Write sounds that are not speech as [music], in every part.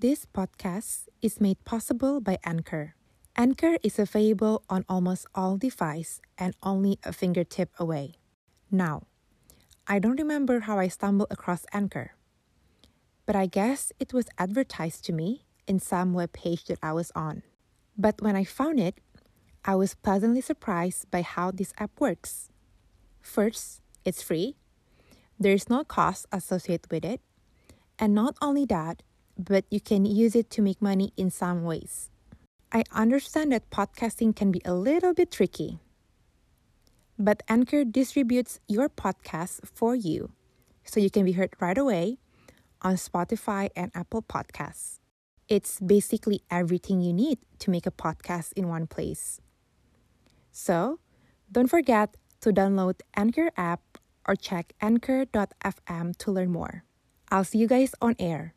This podcast is made possible by Anchor. Anchor is available on almost all devices and only a fingertip away. Now, I don't remember how I stumbled across Anchor, but I guess it was advertised to me in some web page that I was on. But when I found it, I was pleasantly surprised by how this app works. First, it's free. There's no cost associated with it. And not only that, but you can use it to make money in some ways. I understand that podcasting can be a little bit tricky. But Anchor distributes your podcast for you so you can be heard right away on Spotify and Apple Podcasts. It's basically everything you need to make a podcast in one place. So, don't forget to download Anchor app or check anchor.fm to learn more. I'll see you guys on air.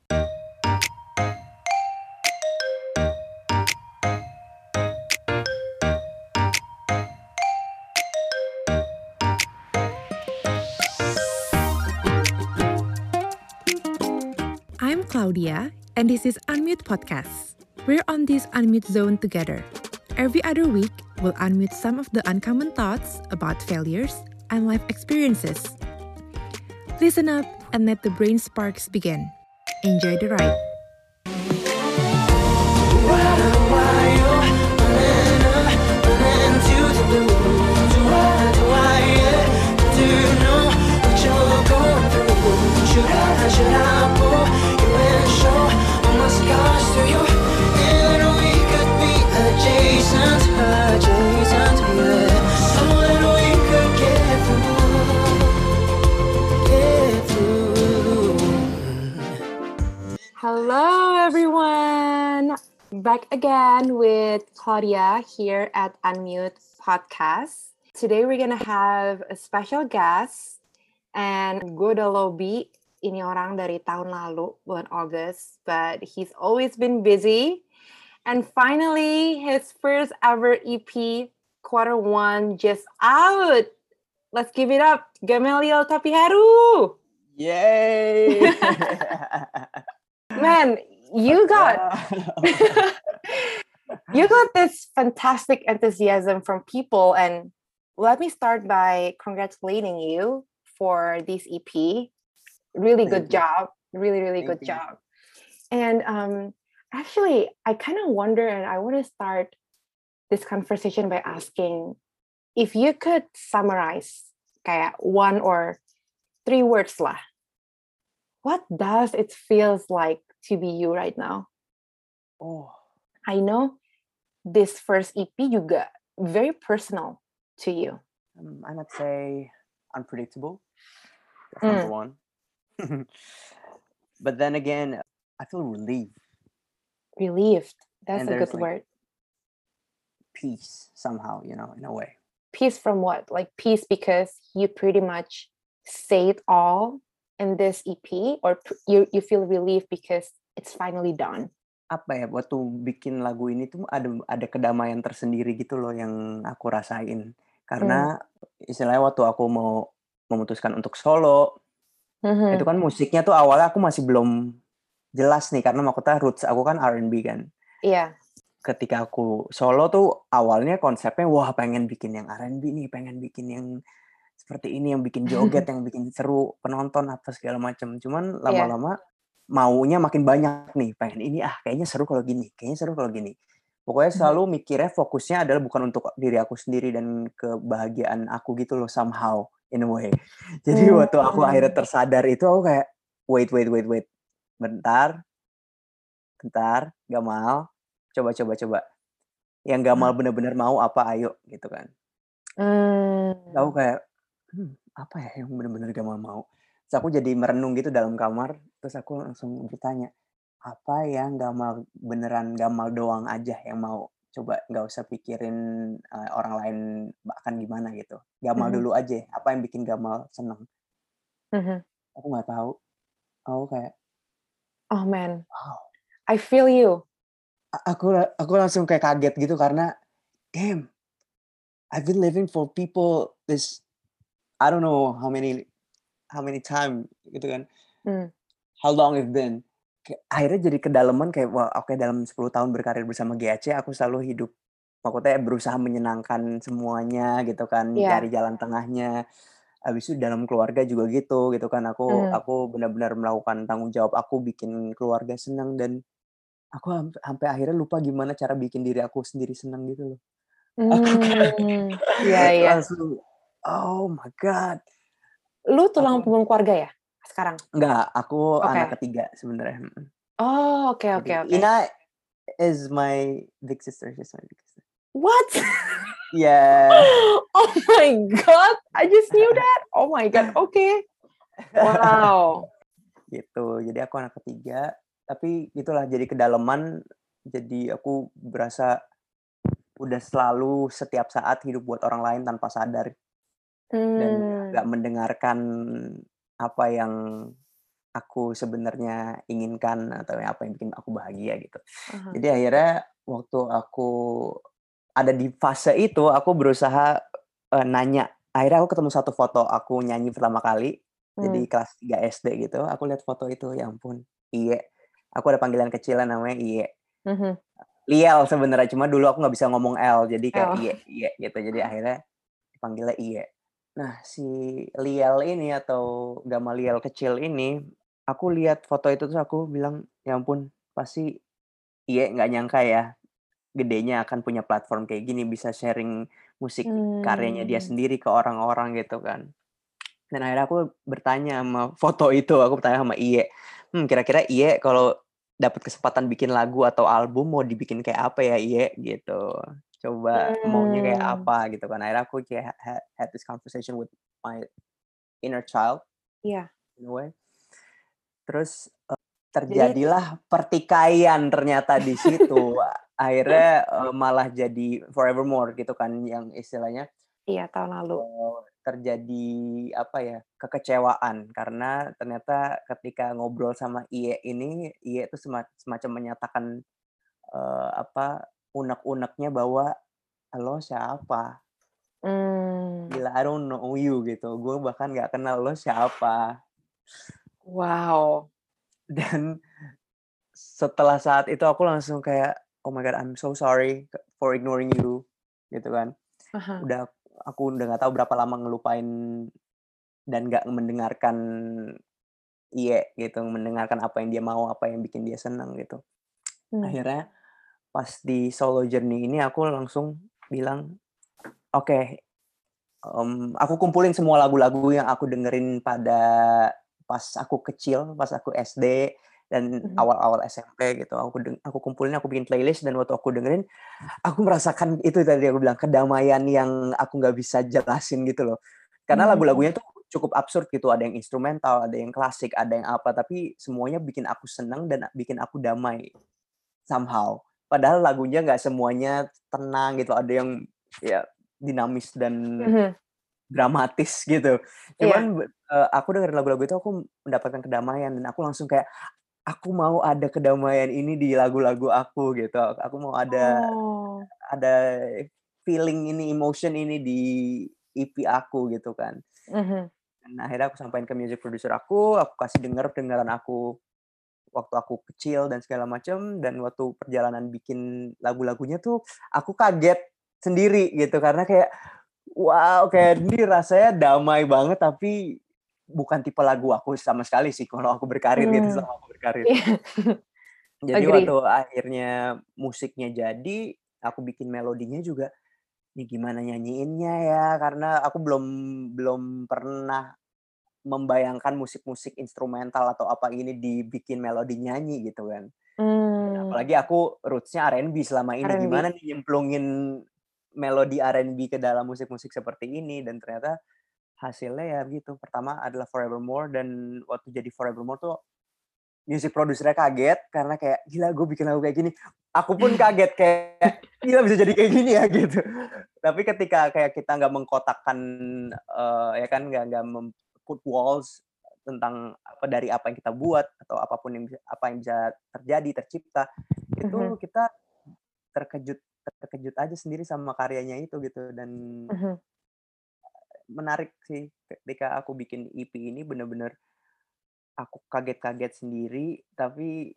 Claudia, and this is Unmute Podcast. We're on this unmute zone together. Every other week, we'll unmute some of the uncommon thoughts about failures and life experiences. Listen up and let the brain sparks begin. Enjoy the ride. Everyone. Back again with Claudia here at Unmute Podcast. Today, we're going to have a special guest. And gue udah lobby ini orang dari tahun lalu, bulan August. But he's always been busy. And finally, his first ever EP, quarter one, just out. Let's give it up. Gamaliel Tapiharu. Yay! [laughs] Man, you got [laughs] you got this fantastic enthusiasm from people and let me start by congratulating you for this ep really Thank good you. job. Really really Thank good you. job. And um actually i kind of wonder and i want to start this conversation by asking if you could summarize kayak one or three words lah. What does it feels like to be you right now oh, I know this first EP you got very personal to you. um, I might say unpredictable. That's Mm. number one. [laughs] but then again, I feel relieved, Relieved. That's And a good like, word. peace somehow, you know, in a way. Peace from what? Like peace because you pretty much say it all in this EP, or you you feel relieved because it's finally done. Apa ya, waktu bikin lagu ini tuh ada ada kedamaian tersendiri gitu loh yang aku rasain. Karena istilahnya waktu aku mau memutuskan untuk solo, Mhm. itu kan musiknya tuh awalnya aku masih belum jelas nih karena maksudnya roots aku kan R&B kan. Iya. ketika aku solo tuh awalnya konsepnya wah pengen bikin yang R&B nih, pengen bikin yang seperti ini, yang bikin joget, [laughs] yang bikin seru penonton apa segala macam. Cuman lama-lama maunya makin banyak nih, pengen ini ah kayaknya seru kalau gini, kayaknya seru kalau gini. Pokoknya Mhm. selalu mikirnya fokusnya adalah bukan untuk diri aku sendiri dan kebahagiaan aku gitu loh somehow in a way. [laughs] Jadi Hmm. waktu aku akhirnya tersadar itu aku kayak wait wait wait wait. Bentar. Bentar, Gamal. Coba coba coba. Yang Gamal bener-bener mau apa ayo gitu kan. Hmm. Aku kayak "Hmm, apa ya yang bener-bener Gamal mau. Terus aku jadi merenung gitu dalam kamar, terus aku langsung bertanya, apa yang Gamal beneran Gamal doang aja yang mau? Coba nggak usah pikirin eh, orang lain akan gimana gitu. Gamal Mhm. dulu aja, apa yang bikin Gamal seneng. Mhm. Aku nggak tahu. Aku kayak, Oh man, wow. I feel you. A- Aku la- aku langsung kayak kaget gitu karena, damn, I've been living for people this I don't know how many how many time gitu kan. Hmm. How long it's been. Akhirnya jadi kedalaman kayak, wah oke dalam 10 tahun berkarir bersama GAC aku selalu hidup maksudnya berusaha menyenangkan semuanya gitu kan, Iya. cari jalan tengahnya. Habis itu dalam keluarga juga gitu, gitu kan. Aku Mmm. aku benar-benar melakukan tanggung jawab aku bikin keluarga senang dan aku sampai akhirnya lupa gimana cara bikin diri aku sendiri senang gitu loh. Aku kayak Mmm, iya iya. [laughs] langsung, oh my god. Lu tulang Aku punggung keluarga ya, sekarang? Enggak, aku anak Oke. ketiga sebenarnya. Oh, oke oke Jadi oke. Ina is my big sister, she's my big sister. What? Iya. [laughs] Oh my god, I just knew [laughs] that. Oh my god, oke. Wow. Gitu, jadi aku anak ketiga, tapi itulah jadi kedalaman, jadi aku berasa udah selalu setiap saat hidup buat orang lain tanpa sadar. Dan nggak mendengarkan apa yang aku sebenarnya inginkan atau apa yang bikin aku bahagia gitu. Hah. Jadi akhirnya waktu aku ada di fase itu, aku berusaha, eee, nanya. Akhirnya aku ketemu satu foto aku nyanyi pertama kali, jadi Mmm. kelas 3 SD gitu, aku lihat foto itu, ya ampun, Iye. Aku ada panggilan kecilnya namanya Iye. Mhm. Liel sebenarnya, cuma dulu aku nggak bisa ngomong L, jadi kayak Oh. Iye Iye gitu. Jadi akhirnya dipanggilnya Iye. Nah, si Liel ini atau Gamaliel kecil ini, aku lihat foto itu terus aku bilang, "Ya ampun, pasti Iye nggak nyangka ya, gedenya akan punya platform kayak gini, bisa sharing musik karyanya dia Mmm. sendiri ke orang-orang," gitu kan. Dan akhirnya aku bertanya sama foto itu, aku bertanya sama Iye, "Hmm, kira-kira Iye kalau dapat kesempatan bikin lagu atau album mau dibikin kayak apa ya, Iye?" Gitu. "Coba maunya kayak Mmm. apa?" Gitu kan. Akhirnya aku kayak ha had this conversation with my inner child Iya. in a way. Terus, Jadi terjadilah pertikaian ternyata di situ. [laughs] Akhirnya, eee, malah jadi forevermore gitu kan, yang istilahnya Iya, tahun lalu. eee, terjadi apa ya, kekecewaan karena ternyata ketika ngobrol sama Iye ini, Iye itu sema semacam menyatakan, eee, apa, unek-uneknya bahwa, "Lo siapa? Mmm. Gila, I don't know you," gitu. "Gue bahkan nggak kenal lo siapa." Wow. Dan setelah saat itu aku langsung kayak, "Oh my god, I'm so sorry for ignoring you," gitu kan. Hah. Udah aku udah nggak tahu berapa lama ngelupain dan nggak mendengarkan Iye gitu, mendengarkan apa yang dia mau, apa yang bikin dia senang gitu. Mmm. Akhirnya pas di solo journey ini aku langsung bilang, "Oke," mmm, aku kumpulin semua lagu-lagu yang aku dengerin pada pas aku kecil, pas aku SD dan Mhm. awal-awal SMP gitu. Aku deng aku kumpulin, aku bikin playlist dan waktu aku dengerin, aku merasakan itu tadi aku bilang, kedamaian yang aku nggak bisa jelasin gitu loh. Karena Mmm. lagu-lagunya tuh cukup absurd gitu, ada yang instrumental, ada yang klasik, ada yang apa, tapi semuanya bikin aku senang dan bikin aku damai, somehow. Padahal lagunya nggak semuanya tenang gitu, ada yang ya dinamis dan Mhm. dramatis gitu. Iya. Cuman be eee, aku dengerin lagu-lagu itu aku mendapatkan kedamaian dan aku langsung kayak, "Aku mau ada kedamaian ini di lagu-lagu aku," gitu. Aku mau ada Oh. ada feeling ini, emotion ini di EP aku gitu kan. Mhm. Dan akhirnya aku sampein ke music producer aku, aku kasih denger dengeran aku waktu aku kecil dan segala macam, dan waktu perjalanan bikin lagu-lagunya tuh aku kaget sendiri gitu, karena kayak, wow, kayak [laughs] ini rasanya damai banget, tapi bukan tipe lagu aku sama sekali sih kalau aku berkarir gitu, Mmm. selama aku berkarir. Iya. [laughs] Jadi Agree. waktu akhirnya musiknya jadi, aku bikin melodinya juga, "Ini gimana nyanyiinnya ya?" Karena aku belum belum pernah membayangkan musik-musik instrumental atau apa ini dibikin melodi nyanyi gitu kan. Mmm. apalagi aku roots-nya R&B selama ini, R&B. gimana nih nyemplungin melodi R&B ke dalam musik-musik seperti ini, dan ternyata hasilnya ya gitu. Pertama adalah Forevermore dan waktu jadi Forevermore tuh music producer-nya kaget karena kayak, "Gila gue bikin lagu kayak gini." Aku pun [laughs] kaget kayak, "Gila bisa jadi kayak gini ya?" [laughs] Gitu. Tapi ketika kayak kita nggak mengkotakkan, eee, ya kan, nggak nggak mem-put walls tentang apa, dari apa yang kita buat atau apa pun yang bisa apa yang bisa terjadi, tercipta, itu Mhm. kita terkejut terkejut aja sendiri sama karyanya itu gitu dan Mhm. menarik sih ketika aku bikin EP ini bener-bener aku kaget-kaget sendiri tapi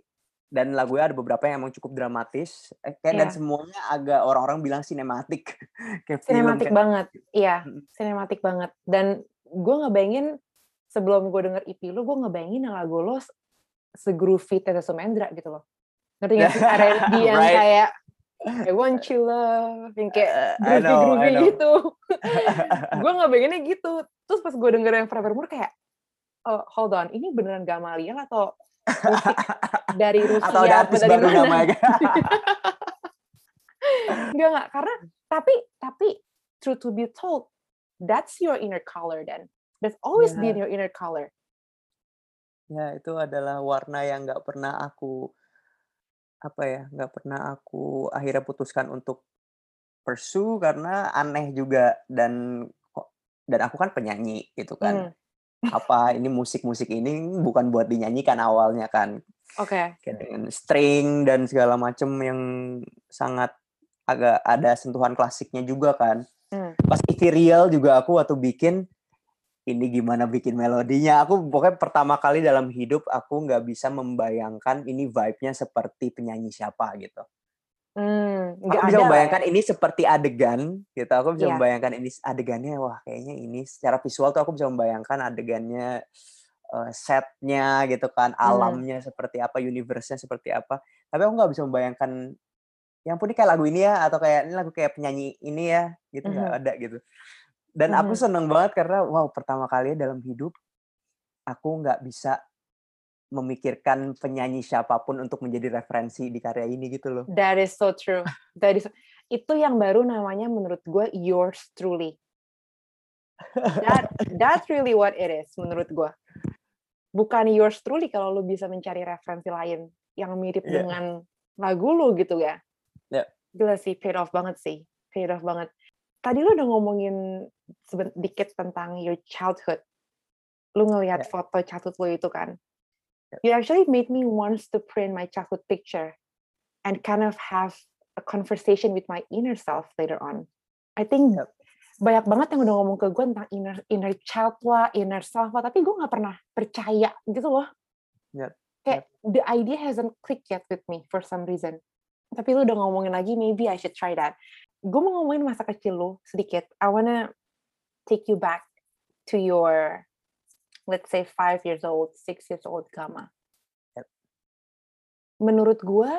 dan lagunya ada beberapa yang emang cukup dramatis eh, kayak yeah. dan iya. semuanya agak orang-orang bilang sinematik [laughs] kayak sinematik film, banget iya sinematik banget dan gue ngebayangin sebelum gue denger EP lu gue ngebayangin lagu lo segroovy Tete Sumendra gitu loh. Ngerti gak sih? R&B [laughs] yang right. kayak I want you love. Yang kayak groovy groovy gitu. [laughs] Gue ngebayanginnya gitu. Terus pas gue denger yang Forevermore kayak oh, hold on. Ini beneran Gamaliel atau musik dari Rusia atau dari baru mana? Enggak [laughs] enggak karena tapi tapi true to be told that's your inner color then that's always yeah. been your inner color ya itu adalah warna yang nggak pernah aku apa ya nggak pernah aku akhirnya putuskan untuk pursue karena aneh juga dan dan aku kan penyanyi gitu kan hmm apa ini musik-musik ini bukan buat dinyanyikan awalnya kan. Oke. Okay. dengan string dan segala macam yang sangat agak ada sentuhan klasiknya juga kan. Hmm. Pas ethereal juga aku waktu bikin ini gimana bikin melodinya. Aku pokoknya pertama kali dalam hidup aku nggak bisa membayangkan ini vibe-nya seperti penyanyi siapa gitu. Hmm, aku bisa membayangkan ini seperti adegan gitu. Aku bisa yeah. membayangkan ini adegannya wah kayaknya ini secara visual tuh aku bisa membayangkan adegannya uh, setnya gitu kan, hmm. alamnya hmm. seperti apa, universe-nya seperti apa. Tapi aku nggak bisa membayangkan yang pun ini kayak lagu ini ya atau kayak ini lagu kayak penyanyi ini ya gitu nggak mm -hmm. ada gitu. Dan mm -hmm. aku seneng banget karena wow pertama kali dalam hidup aku nggak bisa memikirkan penyanyi siapa pun untuk menjadi referensi di karya ini gitu loh. That is so true. That is itu yang baru namanya menurut gue yours truly. That that's really what it is menurut gue. Bukan yours truly kalau lu bisa mencari referensi lain yang mirip yeah. dengan lagu lu gitu ya. Yeah. Gila sih, paid off banget sih. Paid off banget. Tadi lu udah ngomongin sedikit tentang your childhood. Lu ngelihat yeah. foto childhood lu itu kan you actually made me want to print my childhood picture and kind of have a conversation with my inner self later on. I think yep. banyak banget yang udah ngomong ke gue tentang inner inner child lah, inner self lah, tapi gue nggak pernah percaya gitu loh. Yep. Kayak yep. the idea hasn't clicked yet with me for some reason. Tapi lu udah ngomongin lagi, maybe I should try that. Gue mau ngomongin masa kecil lu sedikit. I wanna take you back to your let's say five years old, six years old Gama. Yep. Menurut gue,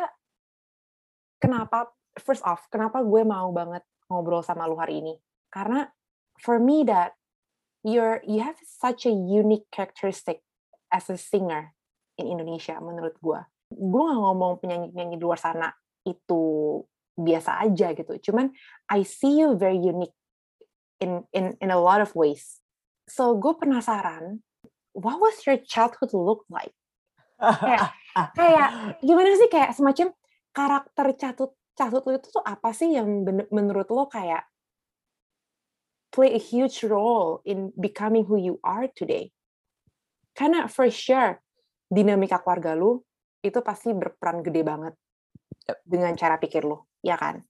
kenapa, first off, kenapa gue mau banget ngobrol sama lu hari ini? Karena for me that you're you have such a unique characteristic as a singer in Indonesia menurut gue. Gue gak ngomong penyanyi-penyanyi di luar sana itu biasa aja gitu. Cuman I see you very unique in in in a lot of ways. So gue penasaran what was your childhood look like? kayak, kayak gimana sih kayak semacam karakter childhood childhood lo itu tuh apa sih yang menurut lo kayak play a huge role in becoming who you are today? Karena for sure dinamika keluarga lu itu pasti berperan gede banget yep. dengan cara pikir lu, ya kan?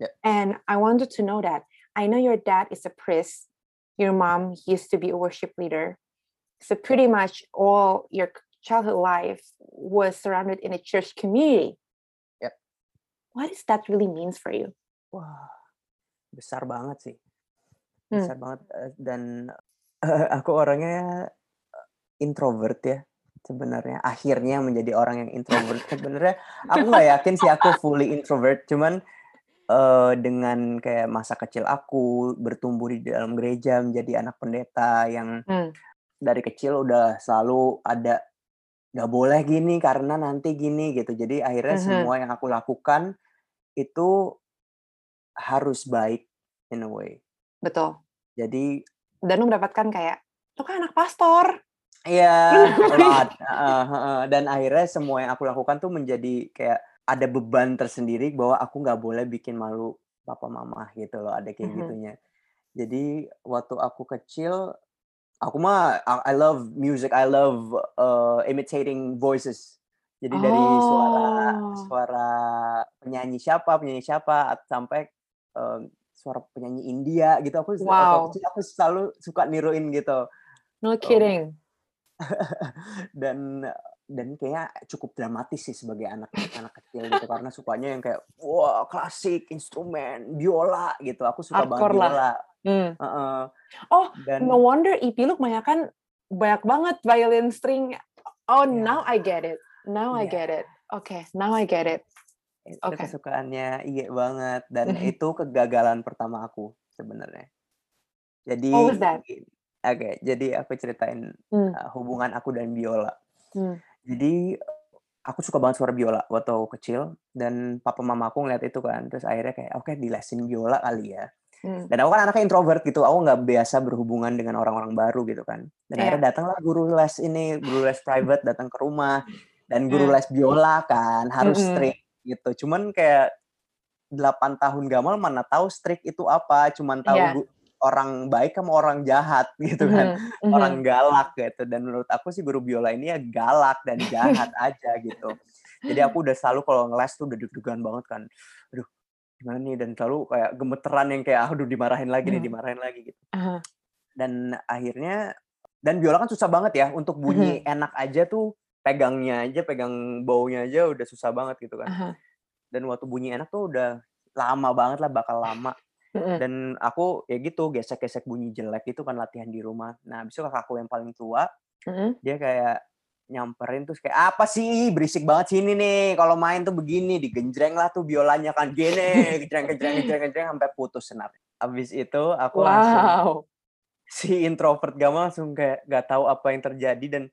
Yep. And I wanted to know that I know your dad is a priest, your mom used to be a worship leader, So pretty much all your childhood life was surrounded in a church community. Yep. What does that really means for you? Wah, besar banget sih. Hmm. Besar hmm. banget eh, dan uh, aku orangnya introvert ya sebenarnya akhirnya menjadi orang yang introvert [laughs] sebenarnya aku nggak yakin sih aku fully introvert cuman uh, dengan kayak masa kecil aku bertumbuh di dalam gereja menjadi anak pendeta yang hmm dari kecil udah selalu ada nggak boleh gini karena nanti gini gitu. Jadi akhirnya uh-huh. semua yang aku lakukan itu harus baik in a way. Betul. Jadi dan lu mendapatkan kayak lu kan anak pastor. Iya, [laughs] uh, dan akhirnya semua yang aku lakukan tuh menjadi kayak ada beban tersendiri bahwa aku nggak boleh bikin malu papa mama gitu loh, ada kayak uh-huh. gitunya. Jadi waktu aku kecil Aku mah I love music, I love uh, imitating voices. Jadi oh. dari suara oh. suara penyanyi siapa, penyanyi siapa sampai um, suara penyanyi India gitu. Aku wow. aku, aku selalu suka niruin gitu. No kidding. [laughs] dan dan kayaknya cukup dramatis sih sebagai anak anak kecil gitu [laughs] karena sukanya yang kayak wah klasik instrumen biola gitu aku suka Hardcore banget lah. biola Hmm. Heeh. Oh, dan no wonder EP lu kebanyakan banyak banget violin string. Oh, ya now I get it. Now I ya get it. Okay, now I get it. itu Okay. kesukaannya iya banget dan [laughs] itu kegagalan pertama aku sebenarnya jadi What was that? Oke jadi aku ceritain Hmm. uh, hubungan aku dan biola Hmm. jadi aku suka banget suara biola waktu aku kecil dan papa mama aku ngeliat itu kan terus akhirnya kayak oke dilesin biola kali ya Hmm. dan aku kan anaknya introvert gitu aku nggak biasa berhubungan dengan orang-orang baru gitu kan dan Iya. akhirnya datanglah guru les ini guru les private datang ke rumah dan guru Hmm. les biola kan harus Mm-mm. strict gitu cuman kayak 8 tahun gamal mana tahu strict itu apa cuman tahu Iya. gu- orang baik sama orang jahat [laughs] gitu kan. Mhm. orang galak gitu. Dan menurut aku sih guru biola ini ya galak dan [laughs] jahat aja gitu. Jadi aku udah selalu kalau ngeles tuh udah deg-degan banget kan. Aduh gimana nih? Dan selalu kayak gemeteran yang kayak aduh dimarahin lagi nih Mhm. dimarahin lagi gitu. Dan akhirnya dan biola kan susah banget ya untuk bunyi Mhm. enak aja tuh pegangnya aja pegang baunya aja udah susah banget gitu kan. Dan waktu bunyi enak tuh udah lama banget lah bakal lama Dan aku ya gitu gesek-gesek bunyi jelek itu kan latihan di rumah nah habis itu kakakku yang paling tua Mhm. dia kayak nyamperin terus kayak apa sih berisik banget sini nih kalau main tuh begini digenjreng lah tuh biolanya kan gini [laughs] gejreng gejreng gejreng gejreng sampai putus senar abis itu aku langsung Wow. [laughs] si introvert gamal langsung kayak gak tahu apa yang terjadi dan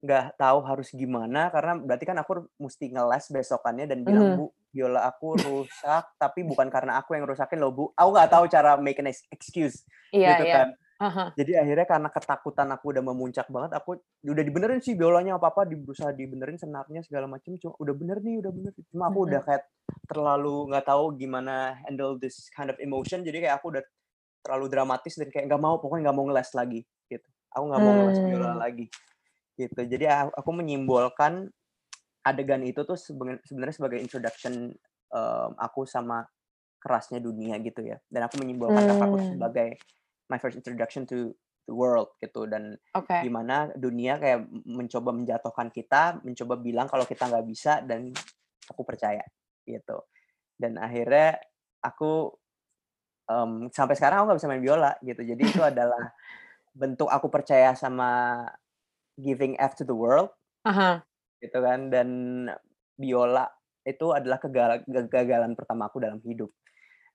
nggak tahu harus gimana karena berarti kan aku mesti ngeles besokannya dan bilang Mhm. bu biola aku rusak tapi bukan karena aku yang rusakin loh bu aku nggak tahu cara make an ex- excuse Iya, gitu iya. kan Aha. jadi akhirnya karena ketakutan aku udah memuncak banget aku udah dibenerin sih biolanya apa apa berusaha dibenerin senarnya segala macam cuma udah bener nih udah bener cuma aku Mhm. udah kayak terlalu nggak tahu gimana handle this kind of emotion jadi kayak aku udah terlalu dramatis dan kayak nggak mau pokoknya nggak mau ngeles lagi gitu aku nggak mau ngeles biola Hmm. lagi gitu jadi aku menyimbolkan adegan itu tuh seben- sebenarnya sebagai introduction em, aku sama kerasnya dunia gitu ya dan aku menyimbolkan Hmm. sebagai my first introduction to the world gitu dan Oke. gimana dunia kayak mencoba menjatuhkan kita mencoba bilang kalau kita nggak bisa dan aku percaya gitu dan akhirnya aku em, sampai sekarang aku nggak bisa main biola gitu jadi itu [laughs] adalah bentuk aku percaya sama giving F to the world Aha. Gitu kan dan biola itu adalah kegagalan pertama aku dalam hidup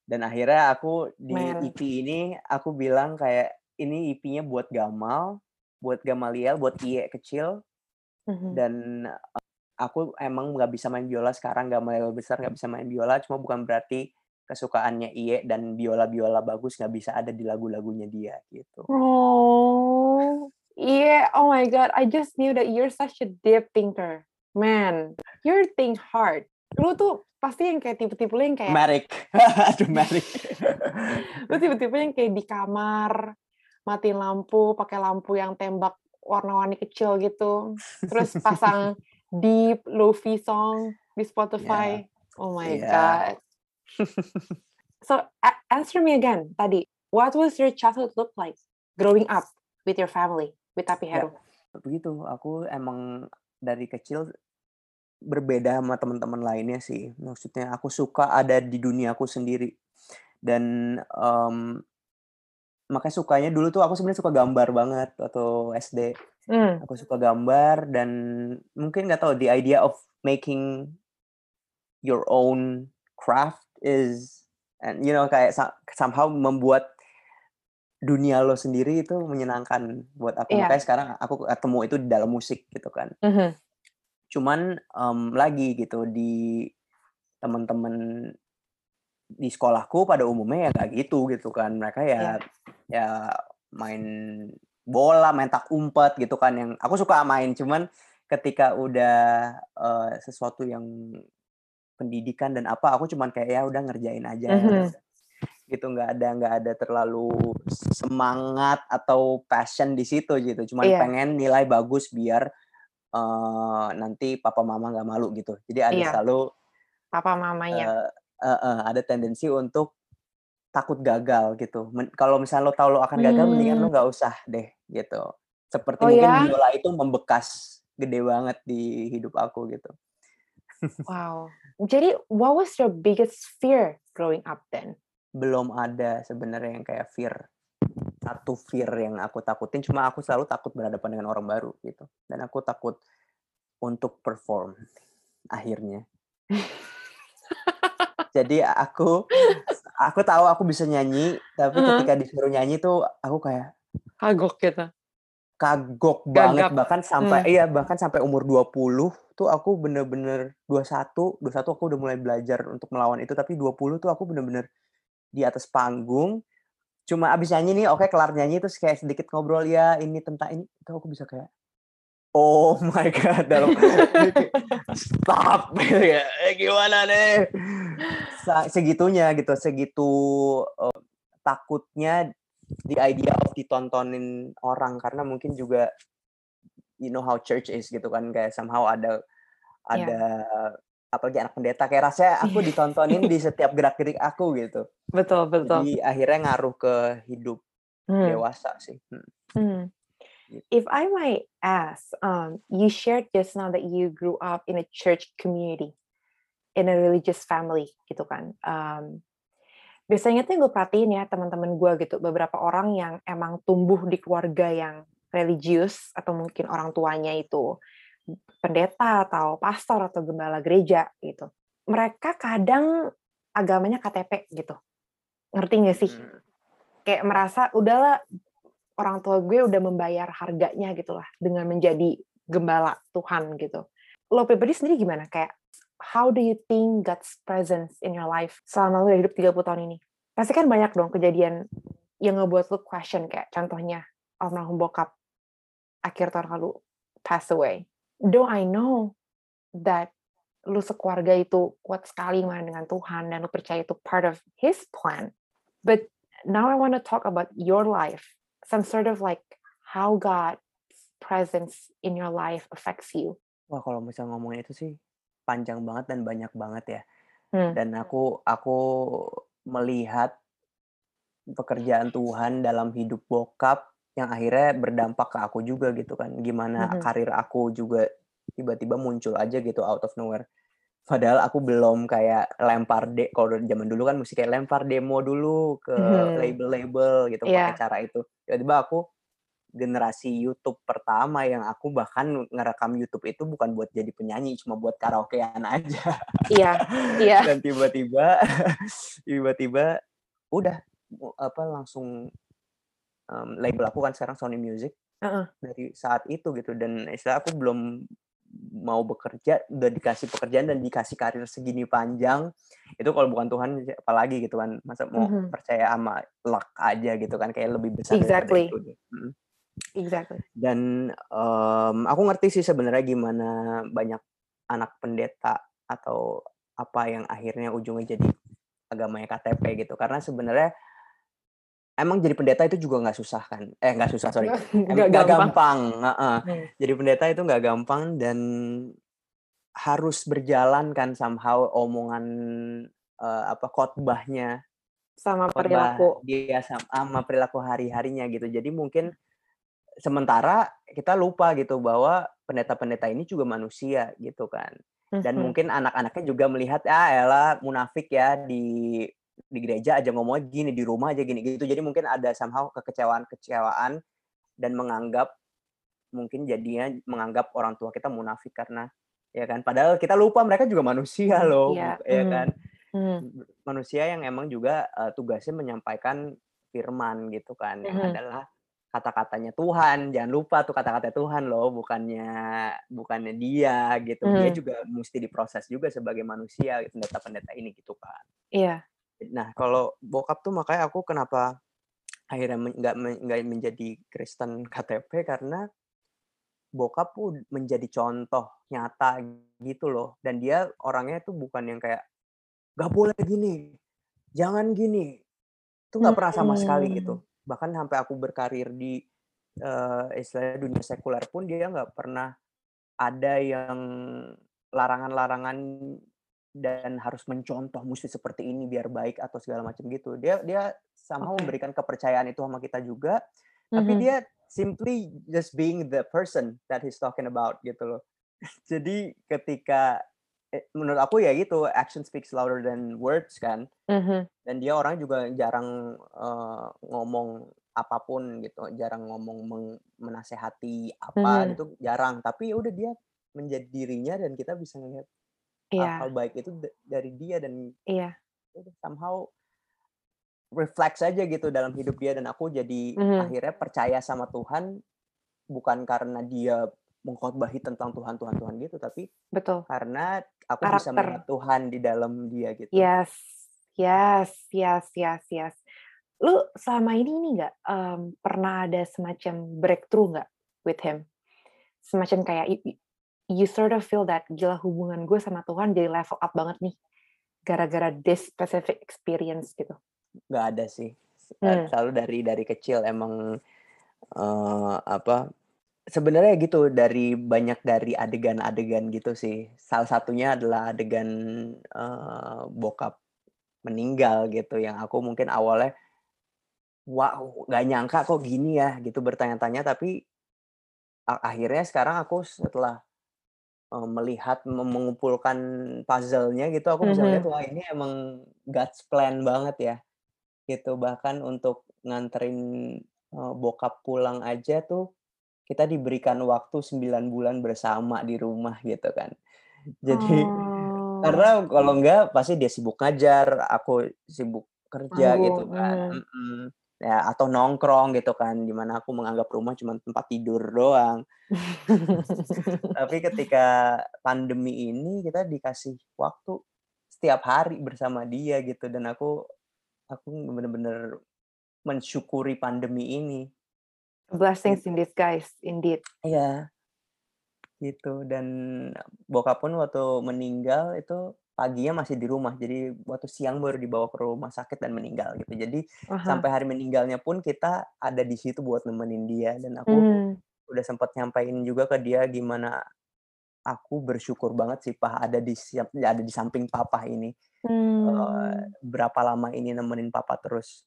dan akhirnya aku di Man. EP ini aku bilang kayak ini EP-nya buat Gamal buat Gamaliel buat Iye kecil Mhm. dan eh, aku emang nggak bisa main biola sekarang Gamaliel besar nggak bisa main biola cuma bukan berarti kesukaannya Iye dan biola-biola bagus nggak bisa ada di lagu-lagunya dia gitu Oh, yeah. Oh my God. I just knew that you're such a deep thinker. Man, you're think hard. Lu tuh pasti yang kayak tipe-tipe yang kayak, Merrick [laughs] aduh Merrick [laughs] lu tipe-tipe yang kayak di kamar, matiin lampu, pakai lampu yang tembak warna-warni kecil gitu. Terus pasang [laughs] deep, lofi song di Spotify. Oh my Iya. God. So, answer me again tadi. What was your childhood look like growing up with your family, with Tapi Ya. Heru? begitu aku emang dari kecil berbeda sama teman-teman lainnya sih maksudnya aku suka ada di duniaku sendiri dan em, makanya sukanya dulu tuh aku sebenarnya suka gambar banget atau SD Hmm. aku suka gambar dan mungkin nggak tahu the idea of making your own craft is and you know kayak somehow membuat dunia lo sendiri itu menyenangkan buat aku Iya. makanya sekarang aku ketemu itu di dalam musik gitu kan Mhm. cuman em, lagi gitu di teman-teman di sekolahku pada umumnya ya nggak gitu gitu kan mereka ya Iya. ya main bola main tak umpet gitu kan yang aku suka main cuman ketika udah eh, sesuatu yang pendidikan dan apa aku cuman kayak ya udah ngerjain aja Mhm. Gitu nggak ada nggak ada terlalu semangat atau passion di situ gitu cuman Iya. pengen nilai bagus biar eh, nanti papa mama nggak malu gitu jadi ada Iya. selalu Papa mamanya. eh, eh, eh, ada tendensi untuk takut gagal gitu Men- kalau misalnya lo tahu lo akan gagal mendingan lo Hmm. nggak usah deh gitu seperti Oh mungkin ya? biola itu membekas gede banget di hidup aku gitu. [laughs] Wow. Jadi what was your biggest fear growing up then? Belum ada sebenarnya yang kayak fear. Satu fear yang aku takutin cuma aku selalu takut berhadapan dengan orang baru gitu. Dan aku takut untuk perform akhirnya. [laughs] Jadi aku aku tahu aku bisa nyanyi, tapi Heeh. ketika disuruh nyanyi tuh aku kayak Kagok gitu. kagok banget Gagap. bahkan sampai Hmm. iya bahkan sampai umur 20 tuh aku bener-bener 21 21 aku udah mulai belajar untuk melawan itu tapi 20 tuh aku bener-bener di atas panggung. Cuma abis nyanyi nih oke kelar nyanyi terus kayak sedikit ngobrol ya ini tentang ini itu aku bisa kayak oh my god dalam stop [laughs] gitu ya. Eh, gimana nih? Segitunya gitu segitu eh, takutnya the idea of ditontonin orang. Karena mungkin juga you know how church is gitu kan kayak somehow ada ada apalagi anak pendeta kayak rasanya [laughs] aku ditontonin di setiap gerak gerik aku gitu Betul, betul. jadi akhirnya ngaruh ke hidup Hmm. dewasa sih Hmm. Hmm. If I might ask, um, you shared just now that you grew up in a church community, in a religious family, gitu kan. Um, biasanya tuh yang gue perhatiin ya teman-teman gue gitu, beberapa orang yang emang tumbuh di keluarga yang religius atau mungkin orang tuanya itu pendeta atau pastor atau gembala gereja gitu. Mereka kadang agamanya KTP gitu. Ngerti gak sih? Hmm. kayak merasa udahlah orang tua gue udah membayar harganya gitu lah dengan menjadi gembala Tuhan gitu. Lo pribadi sendiri gimana? Kayak how do you think God's presence in your life selama lo udah hidup 30 tahun ini? Pasti kan banyak dong kejadian yang ngebuat lo question kayak contohnya almarhum bokap akhir tahun lalu pass away. Though I know that lu sekeluarga itu kuat sekali mana dengan Tuhan dan lu percaya itu part of His plan. But now I want to talk about your life, some sort of like how God's presence in your life affects you. wah kalau misalnya ngomongin itu sih panjang banget dan banyak banget ya Hmm. dan aku aku melihat pekerjaan Tuhan dalam hidup bokap yang akhirnya berdampak ke aku juga gitu kan gimana Mhm. karir aku juga tiba-tiba muncul aja gitu out of nowhere padahal aku belum kayak lempar de kalau zaman dulu kan mesti kayak lempar demo dulu ke Mhm. label-label gitu Iya. pakai cara itu tiba-tiba aku generasi YouTube pertama yang aku bahkan ngerekam YouTube itu bukan buat jadi penyanyi cuma buat karaokean aja Iya, iya. [laughs] dan tiba-tiba [laughs] tiba-tiba udah apa langsung um, label aku kan sekarang Sony Music Heeh. dari saat itu gitu dan istilah aku belum mau bekerja udah dikasih pekerjaan dan dikasih karir segini panjang itu kalau bukan Tuhan apalagi gitu kan masa mau Mhm. percaya sama luck aja gitu kan kayak lebih besar Exactly. itu. Mm. Exactly. dan em, aku ngerti sih sebenarnya gimana banyak anak pendeta atau apa yang akhirnya ujungnya jadi agamanya KTP gitu karena sebenarnya emang jadi pendeta itu juga nggak susah kan eh nggak susah sorry [laughs] Nggak gampang. gampang, heeh. Hmm. jadi pendeta itu nggak gampang dan harus berjalan kan somehow omongan eh, apa khotbahnya Sama khotbah perilaku. dia sama, sama perilaku hari-harinya gitu. Jadi mungkin sementara kita lupa gitu bahwa pendeta-pendeta ini juga manusia gitu kan. Dan Mhm. mungkin anak-anaknya juga melihat ah elah munafik ya di di gereja aja ngomongnya gini, di rumah aja gini gitu. Jadi mungkin ada somehow kekecewaan-kekecewaan dan menganggap mungkin jadinya menganggap orang tua kita munafik karena ya kan padahal kita lupa mereka juga manusia loh Iya, ya hmm. kan Hmm. manusia yang emang juga uh, tugasnya menyampaikan firman gitu kan yang Mhm. adalah kata-katanya Tuhan jangan lupa tuh kata-kata Tuhan loh bukannya bukannya dia gitu dia Mhm. juga mesti diproses juga sebagai manusia pendeta-pendeta ini gitu kan Iya. Nah kalau bokap tuh makanya aku kenapa akhirnya men- nggak men- nggak menjadi Kristen KTP karena bokap tuh menjadi contoh nyata gitu loh. Dan dia orangnya tuh bukan yang kayak gak boleh gini jangan gini. Itu nggak pernah sama sekali Hmm. gitu bahkan sampai aku berkarir di eh, istilahnya dunia sekuler pun dia nggak pernah ada yang larangan-larangan dan harus mencontoh mesti seperti ini biar baik atau segala macam gitu dia dia sama Oke. memberikan kepercayaan itu sama kita juga tapi Mhm. dia simply just being the person that he's talking about gitu loh. [laughs] Jadi ketika eh, menurut aku ya gitu action speaks louder than words kan. Mhm. Dan dia orang juga jarang eh, ngomong apa pun gitu, jarang ngomong meng- menasehati apa Mhm. gitu, jarang. Tapi udah dia menjadi dirinya dan kita bisa ngelihat Iya, hal-hal baik itu da- dari dia dan iya. udah somehow refleks aja gitu dalam hidup dia dan aku jadi Mhm. akhirnya percaya sama Tuhan bukan karena dia mengkhotbahi tentang Tuhan Tuhan Tuhan gitu tapi Betul. karena aku bisa Karakter. melihat Tuhan di dalam dia gitu. Yes, yes, yes, yes, yes. Lu selama ini ini nggak em, pernah ada semacam breakthrough nggak with him? Semacam kayak you, sort of feel that gila hubungan gue sama Tuhan jadi level up banget nih gara-gara this specific experience gitu. nggak ada sih Hmm. selalu dari dari kecil emang eh, apa sebenarnya gitu dari banyak dari adegan-adegan gitu sih salah satunya adalah adegan eh, bokap meninggal gitu yang aku mungkin awalnya wow nggak nyangka kok gini ya gitu bertanya-tanya tapi akhirnya sekarang aku setelah eh, melihat mengumpulkan puzzle-nya gitu aku bisa Mhm. lihat wah ini emang God's plan banget ya gitu bahkan untuk nganterin eh, bokap pulang aja tuh kita diberikan waktu 9 bulan bersama di rumah gitu kan jadi Oh, karena kalau enggak pasti dia sibuk ngajar aku sibuk kerja gitu manggung. kan. Mm-mm. Ya atau nongkrong gitu kan di mana aku menganggap rumah cuma tempat tidur doang. [laughs] Tapi ketika pandemi ini kita dikasih waktu setiap hari bersama dia gitu dan aku aku bener-bener mensyukuri pandemi ini. Blessings gitu. in disguise, indeed. iya. Gitu dan bokap pun waktu meninggal itu paginya masih di rumah jadi waktu siang baru dibawa ke rumah sakit dan meninggal gitu jadi Aha. sampai hari meninggalnya pun kita ada di situ buat nemenin dia dan aku Mhm. udah sempat nyampain juga ke dia gimana aku bersyukur banget sih Pak ada di siap ada di samping papa ini Hmm. berapa lama ini nemenin papa terus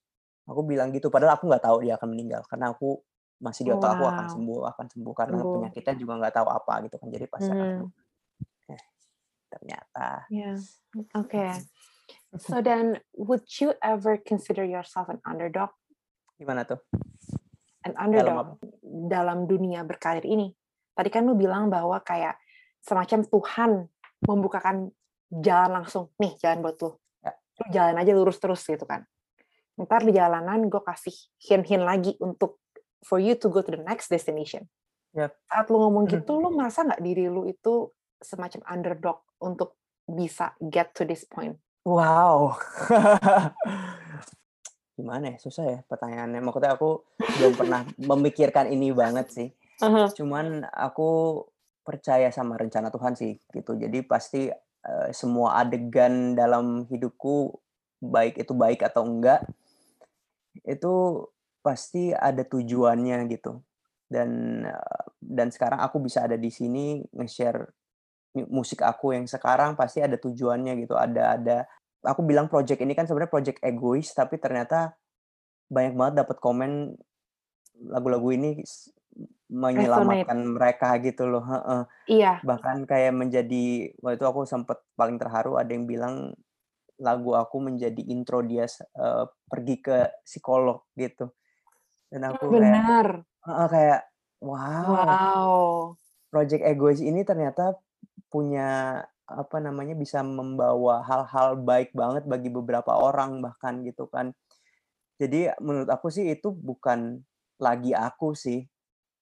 aku bilang gitu padahal aku nggak tahu dia akan meninggal karena aku masih di otak aku akan Wow. sembuh akan sembuh karena Sembuh. penyakitnya juga nggak tahu apa gitu kan jadi pasti akan Mhm. Ternyata Yeah. Okay. So [laughs] then, would you ever consider yourself an underdog? gimana tuh An dalam underdog apa dalam dunia berkarir ini. Tadi kan lu bilang bahwa kayak semacam Tuhan membukakan jalan langsung. Nih, jalan buat lu. ya Lu jalan aja lurus terus gitu kan. Ntar di jalanan gue kasih hint-hint lagi untuk for you to go to the next destination. ya Saat lu ngomong gitu, lu merasa nggak diri lu itu semacam underdog untuk bisa get to this point? wow. [laughs] Gimana ya? Susah ya pertanyaannya. Maksudnya aku belum pernah memikirkan ini banget sih. Aha. cuman aku percaya sama rencana Tuhan sih gitu. Jadi pasti eh, semua adegan dalam hidupku baik itu baik atau enggak itu pasti ada tujuannya gitu. Dan eh, dan sekarang aku bisa ada di sini nge-share musik aku yang sekarang pasti ada tujuannya gitu ada ada aku bilang project ini kan sebenarnya project egois tapi ternyata banyak banget dapat komen lagu-lagu ini s- Resonate. menyelamatkan mereka gitu loh. Iya. bahkan kayak menjadi waktu itu aku sempat paling terharu ada yang bilang lagu aku menjadi intro dia eh, pergi ke psikolog gitu dan aku kayak Benar. heeh, kayak wow Wow. project egois ini ternyata punya apa namanya bisa membawa hal-hal baik banget bagi beberapa orang bahkan gitu kan. Jadi menurut aku sih itu bukan lagi aku sih.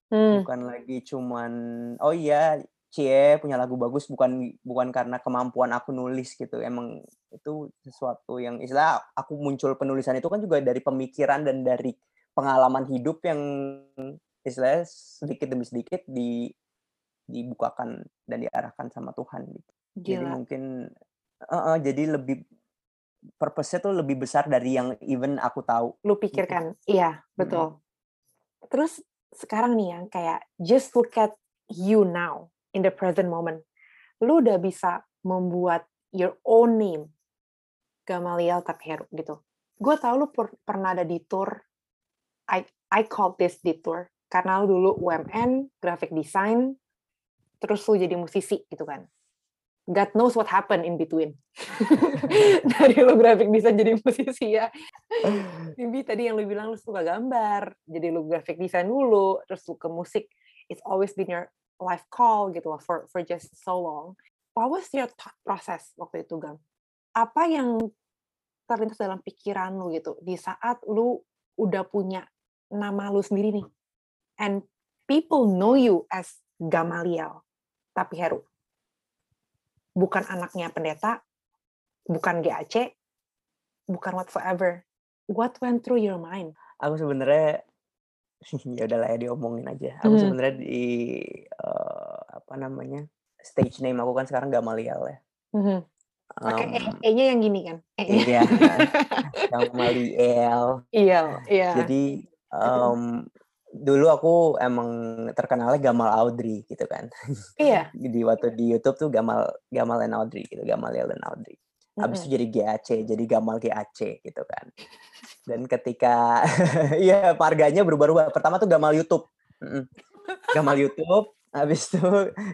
Hmm. bukan lagi cuman oh iya cie punya lagu bagus bukan bukan karena kemampuan aku nulis gitu. Emang itu sesuatu yang istilah aku muncul penulisan itu kan juga dari pemikiran dan dari pengalaman hidup yang istilahnya sedikit demi sedikit di dibukakan dan diarahkan sama Tuhan gitu jadi Gila. mungkin eh, eh, jadi lebih purpose-nya tuh lebih besar dari yang even aku tahu Lu gitu pikirkan. Iya, Mm-mm. betul. Terus sekarang nih yang kayak just look at you now in the present moment. Lu udah bisa membuat your own name Gamaliel Takeru gitu. Gue tau lu per- pernah ada di tour I I call this detour karena lu dulu UMN, graphic design, terus lu jadi musisi gitu kan. God knows what happened in between. [laughs] Dari lu graphic design jadi musisi ya. [laughs] Maybe tadi yang lu bilang lu suka gambar, jadi lu graphic design dulu, terus lu ke musik. It's always been your life call gitu loh for for just so long. What was your thought process waktu itu, Gam? Apa yang terlintas dalam pikiran lu gitu di saat lu udah punya nama lu sendiri nih and people know you as Gamaliel tapi Heru bukan anaknya pendeta bukan GAC bukan whatsoever what went through your mind aku sebenarnya [laughs] ya udahlah ya diomongin aja aku hmm. sebenarnya di uh, apa namanya stage name aku kan sekarang Gamaliel ya hmm. Pakai um, E-nya yang gini kan? E iya, [laughs] Gamaliel. Iya, iya. Jadi um, dulu aku emang terkenalnya Gamal Audrey gitu kan. Iya. [laughs] di waktu di YouTube tuh Gamal Gamal and Audrey gitu, Gamaliel dan Audrey. Habis mm -hmm. itu jadi GAC, jadi Gamal GAC gitu kan. Dan ketika [laughs] iya harganya berubah-ubah. Pertama tuh Gamal YouTube. Gamal YouTube, habis itu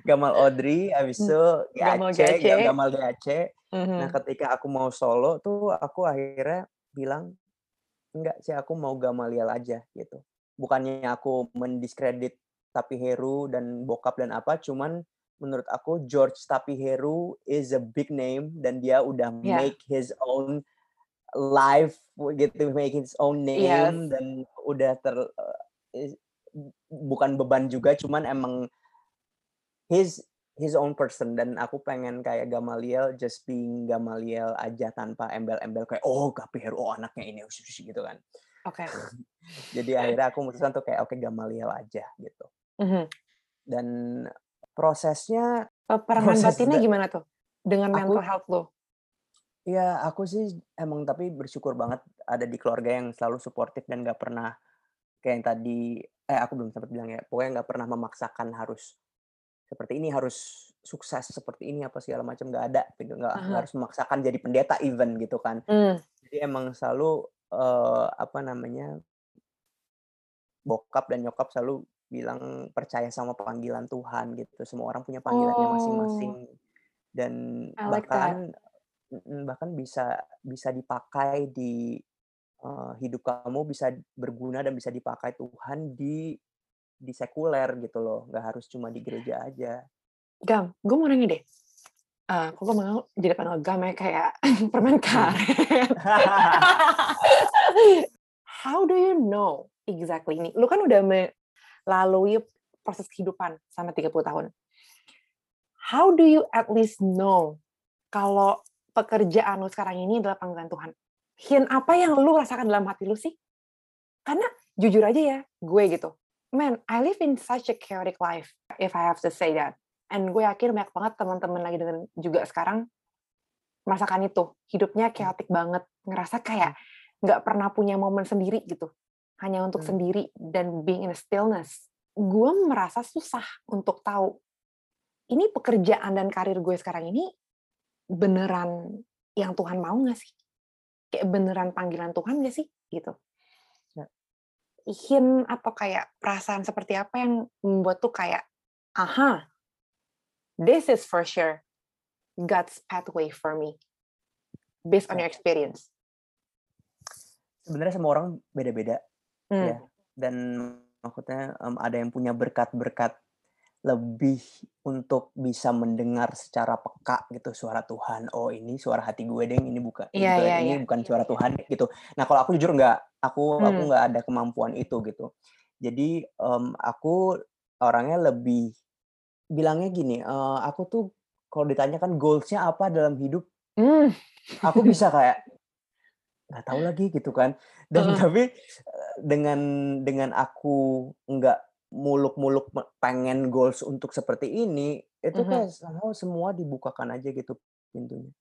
Gamal Audrey, habis itu Gamal GAC, Gamal GAC. Mm-hmm. Nah, ketika aku mau solo tuh aku akhirnya bilang enggak sih aku mau Gamaliel aja gitu. Bukannya aku mendiskredit Tapi Heru dan bokap dan apa, cuman menurut aku George Tapi Heru is a big name dan dia udah yeah. make his own life gitu, make his own name yes. dan udah ter uh, bukan beban juga, cuman emang his his own person dan aku pengen kayak Gamaliel just being Gamaliel aja tanpa embel-embel kayak oh KPR oh anaknya ini gitu kan. Oke. Okay. [laughs] Jadi akhirnya aku memutuskan tuh kayak oke okay, Gamaliel aja gitu. Mm-hmm. Dan prosesnya peperangan proses batinnya gimana tuh dengan aku, mental health lo? Ya aku sih emang tapi bersyukur banget ada di keluarga yang selalu suportif dan gak pernah kayak yang tadi eh aku belum sempat bilang ya pokoknya nggak pernah memaksakan harus seperti ini harus sukses seperti ini apa segala macam nggak ada gitu nggak harus memaksakan jadi pendeta even gitu kan mm. jadi emang selalu uh, apa namanya bokap dan nyokap selalu bilang percaya sama panggilan Tuhan gitu semua orang punya panggilannya oh. masing-masing dan like bahkan that. bahkan bisa bisa dipakai di uh, hidup kamu bisa berguna dan bisa dipakai Tuhan di di sekuler gitu loh, nggak harus cuma di gereja aja. Gam, gue mau nanya deh. Uh, kok gue mau jadi panel gam ya kayak [laughs] permen karet. How do you know exactly ini? Lu kan udah melalui proses kehidupan sama 30 tahun. How do you at least know kalau pekerjaan lu sekarang ini adalah panggilan Tuhan? Hint apa yang lu rasakan dalam hati lu sih? Karena jujur aja ya, gue gitu man, I live in such a chaotic life, if I have to say that. And gue yakin banyak banget teman-teman lagi dengan juga sekarang merasakan itu. Hidupnya hmm. chaotic banget, ngerasa kayak nggak pernah punya momen sendiri gitu. Hanya untuk hmm. sendiri dan being in a stillness. Gue merasa susah untuk tahu ini pekerjaan dan karir gue sekarang ini beneran yang Tuhan mau nggak sih? Kayak beneran panggilan Tuhan nggak sih? Gitu hint atau kayak perasaan seperti apa yang membuat tuh kayak, aha, this is for sure God's pathway for me, based on your experience? Sebenarnya semua orang beda-beda, hmm. ya. Dan maksudnya um, ada yang punya berkat-berkat lebih untuk bisa mendengar secara peka gitu suara Tuhan. Oh ini suara hati gue deh, ini bukan yeah, gitu, yeah, ini yeah. bukan suara Tuhan gitu. Nah kalau aku jujur nggak, aku hmm. aku nggak ada kemampuan itu gitu. Jadi um, aku orangnya lebih bilangnya gini, uh, aku tuh kalau ditanyakan goalsnya apa dalam hidup, mm. aku bisa kayak nggak tahu lagi gitu kan. Dan uh. tapi dengan dengan aku nggak muluk-muluk pengen goals untuk seperti ini, itu mm -hmm. kayak semua dibukakan aja gitu pintunya.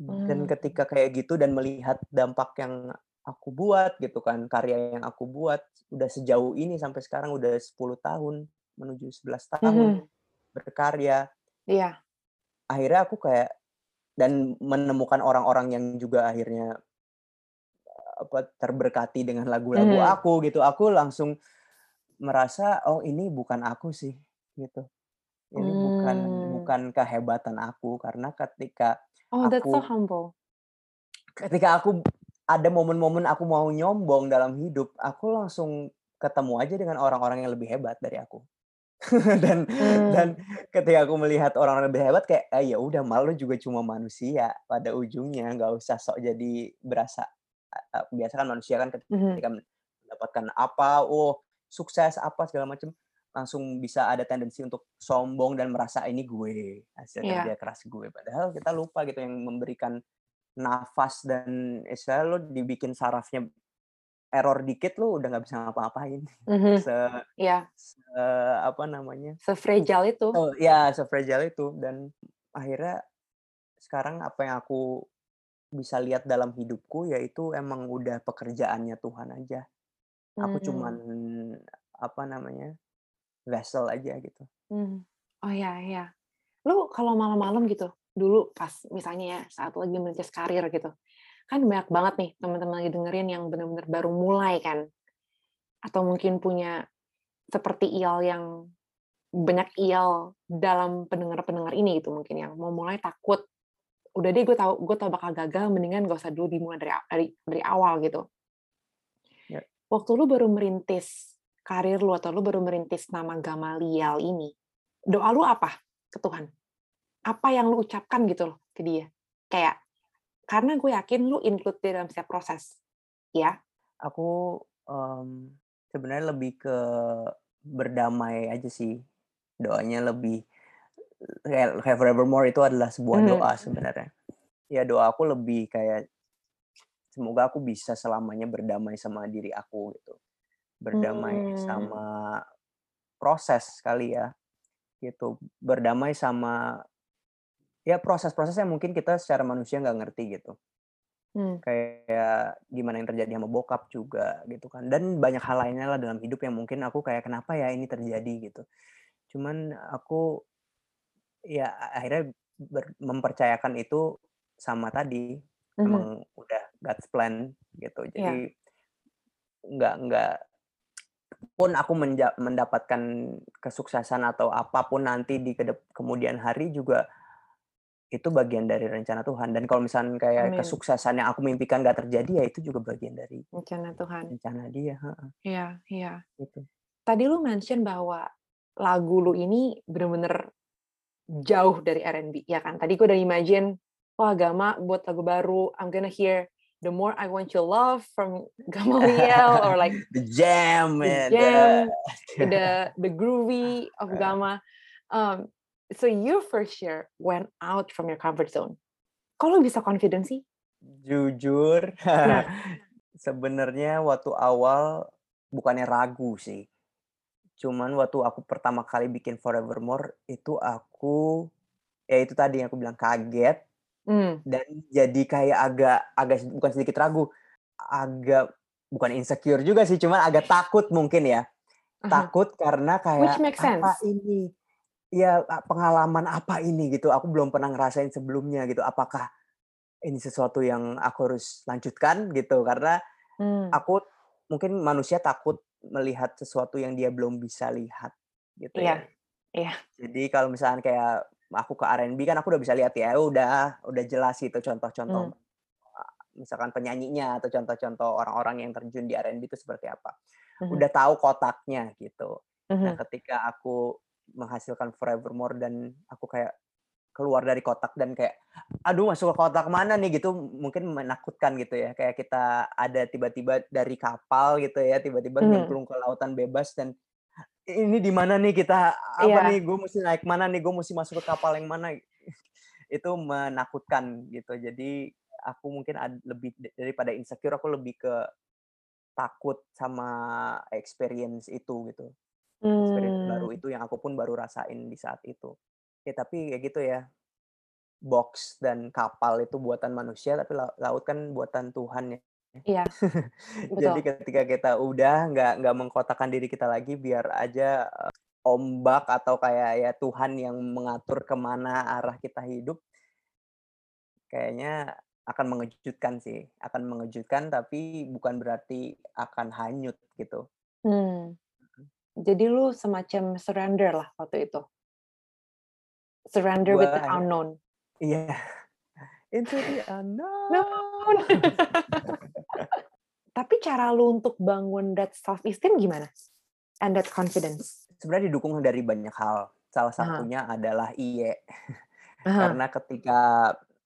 Dan hmm. ketika kayak gitu dan melihat dampak yang aku buat gitu kan, karya yang aku buat udah sejauh ini sampai sekarang udah 10 tahun menuju 11 tahun mm -hmm. Berkarya. Iya. Akhirnya aku kayak dan menemukan orang-orang yang juga akhirnya apa terberkati dengan lagu-lagu Mhm. aku gitu. Aku langsung merasa oh ini bukan aku sih gitu. Ini bukan Mmm. bukan kehebatan aku karena ketika Oh, that's so aku humble. ketika aku ada momen-momen aku mau nyombong dalam hidup, aku langsung ketemu aja dengan orang-orang yang lebih hebat dari aku. [laughs] Dan dan Mmm. ketika aku melihat orang-orang lebih hebat kayak, "Eh, ya udah malu juga cuma manusia pada ujungnya, nggak usah sok jadi berasa" biasa kan manusia kan ketika mendapatkan apa, oh sukses apa segala macam, langsung bisa ada tendensi untuk sombong dan merasa ini gue, hasil Iya. kerja keras gue. Padahal kita lupa gitu yang memberikan nafas dan istilahnya lu dibikin sarafnya error dikit lu udah nggak bisa ngapa-ngapain. Mhm. Se Iya. se apa namanya Se-fragile itu. oh ya se-fragile itu dan akhirnya sekarang apa yang aku bisa lihat dalam hidupku yaitu emang udah pekerjaannya Tuhan aja. Aku cuman Mmm. apa namanya, vessel aja gitu. Mmm. Oh, ya ya. Lu kalau malam-malam gitu, dulu pas misalnya ya saat lagi merintis karir gitu, kan banyak banget nih teman-teman lagi dengerin yang bener-bener baru mulai kan, atau mungkin punya seperti Iyal yang banyak Iyal dalam pendengar-pendengar ini gitu mungkin yang mau mulai takut, "Udah deh gue tahu gue tahu bakal gagal mendingan gak usah dulu dimulai dari dari dari awal," gitu. Ya. Waktu lu baru merintis karir lu atau lu baru merintis nama Gamaliel ini, doa lu apa ke Tuhan? Apa yang lu ucapkan gitu loh ke dia? Kayak karena gue yakin lu include dia dalam setiap proses, ya? Aku, mmm, sebenarnya lebih ke berdamai aja sih. Doanya lebih kayak Forevermore itu adalah sebuah Mhm. doa sebenarnya. Ya doa aku lebih kayak semoga aku bisa selamanya berdamai sama diri aku gitu. Berdamai Mmm. sama proses kali ya, gitu. Berdamai sama ya proses-proses yang mungkin kita secara manusia nggak ngerti gitu. Mmm. Kayak gimana yang terjadi sama bokap juga gitu kan, dan banyak hal lainnya lah dalam hidup yang mungkin aku kayak, "Kenapa ya ini terjadi?" Gitu. Cuman aku ya akhirnya ber mempercayakan itu sama tadi, Mhm. emang udah God's plan gitu. Jadi nggak nggak pun aku menja mendapatkan kesuksesan atau apa pun nanti di kedep kemudian hari juga itu bagian dari rencana Tuhan. Dan kalau misalnya kayak Amin. kesuksesan yang aku mimpikan nggak terjadi, ya itu juga bagian dari Rencana Tuhan. rencana Dia. Iya iya. Gitu. Tadi lu mention bahwa lagu lu ini bener-bener jauh dari R&B, ya kan? Tadi gue udah imagine, wah Gama buat lagu baru, I'm gonna hear The More I Want Your Love from Gamaliel [laughs] or like The Jam, The Jam, the the the groovy of [laughs] Gama. Um, so your first year went out from your comfort zone. Kok lu bisa confident sih? Jujur, Nah. [laughs] sebenarnya waktu awal bukannya ragu sih. Cuman waktu aku pertama kali bikin Forevermore itu aku ya itu tadi yang aku bilang kaget Mmm. dan jadi kayak agak agak bukan sedikit ragu, agak bukan insecure juga sih, cuman agak takut mungkin ya. Uh-huh. Takut karena Which kayak, makes "Apa sense. ini? Ya, pengalaman apa ini?" Gitu. Aku belum pernah ngerasain sebelumnya gitu. Apakah ini sesuatu yang aku harus lanjutkan gitu? Karena Mmm. aku mungkin manusia takut melihat sesuatu yang dia belum bisa lihat gitu Iya. ya. Iya. Jadi kalau misalkan kayak aku ke R&B kan aku udah bisa lihat ya, udah udah jelas Mmm. contoh-contoh, eee, misalkan penyanyinya atau contoh-contoh orang-orang yang terjun di R&B itu seperti apa. Mhm. Udah tahu kotaknya gitu. Nah, Mhm. ketika aku menghasilkan Forevermore dan aku kayak keluar dari kotak dan kayak, "Aduh masuk ke kotak mana nih?" Gitu, mungkin menakutkan gitu ya. Kayak kita ada tiba-tiba dari kapal gitu ya, tiba-tiba Mmm. nyemplung ke lautan bebas dan, "Ini di mana nih kita? Apa Iya. nih? Gue mesti naik mana nih? Gue mesti masuk ke kapal yang mana?" [laughs] Itu menakutkan gitu. Jadi aku mungkin ad lebih da daripada insecure, aku lebih ke takut sama experience itu gitu. Experience baru Mmm. itu yang aku pun baru rasain di saat itu. Ya tapi ya gitu ya, box dan kapal itu buatan manusia, tapi lau laut kan buatan Tuhan ya. Iya. [laughs] Jadi ketika kita udah nggak nggak mengkotakkan diri kita lagi, biar aja, eee, ombak atau kayak ya Tuhan yang mengatur ke mana arah kita hidup kayaknya akan mengejutkan sih, akan mengejutkan tapi bukan berarti akan hanyut gitu. Hmm. Jadi lu semacam surrender lah waktu itu? Surrender with the hanya unknown? Iya. [laughs] Into the unknown. Known. Tapi cara lu untuk bangun that self-esteem gimana? And that confidence? Sebenarnya didukung dari banyak hal. Salah satunya adalah IE. [laughs] Aha. Karena ketika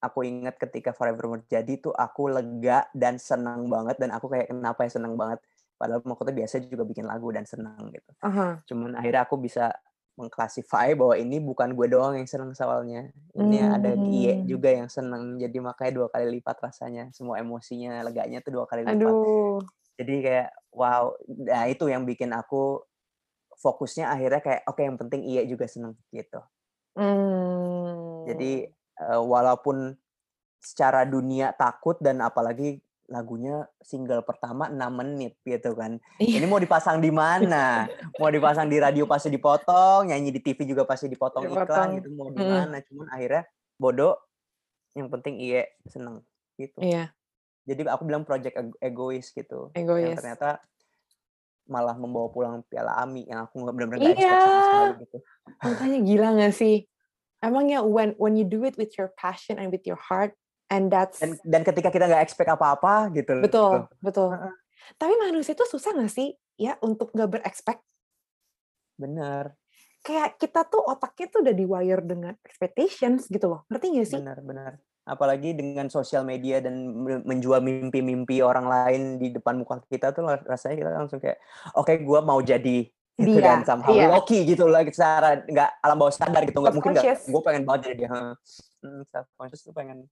aku ingat ketika Forevermore jadi tuh aku lega dan senang banget dan aku kayak kenapa ya senang banget. Padahal maksudnya biasa juga bikin lagu dan senang gitu. Aha. Cuman akhirnya aku bisa mengklasifikasi bahwa ini bukan gue doang yang senang soalnya. Ini ada IE Hmm. juga yang senang. Jadi makanya dua kali lipat rasanya. Semua emosinya, leganya tuh dua kali lipat. Aduh. Jadi kayak wow, nah itu yang bikin aku fokusnya akhirnya kayak oke yang penting IE juga seneng gitu. Jadi Hmm. eh, walaupun secara dunia takut dan apalagi lagunya single pertama 6 menit gitu kan. Iya. Ini mau dipasang di mana? Mau dipasang di radio pasti dipotong, nyanyi di TV juga pasti dipotong iklan Dipotong. gitu mau di mana. Cuman akhirnya bodoh yang penting IE seneng gitu. Iya. Jadi aku bilang project eg- egois gitu. Yang Egois. ternyata malah membawa pulang piala AMI yang aku nggak benar-benar nggak Iya. sama sekali gitu. Makanya gila gak sih? Emang ya when when you do it with your passion and with your heart and that's Dan dan ketika kita nggak expect apa-apa gitu loh. betul, betul. Heeh. Tapi manusia itu susah gak sih ya untuk gak berekspek? Bener, Kayak kita tuh otaknya tuh udah di-wire dengan expectations gitu loh. Ngerti gak sih? bener, bener. Apalagi dengan sosial media dan me- menjual mimpi-mimpi orang lain di depan muka kita tuh rasanya kita langsung kayak, oke gua mau jadi gitu Dia, dan somehow iya. Loki gitu lah secara nggak alam bawah sadar gitu nggak mungkin nggak gue pengen banget jadi dia hmm, self conscious tuh pengen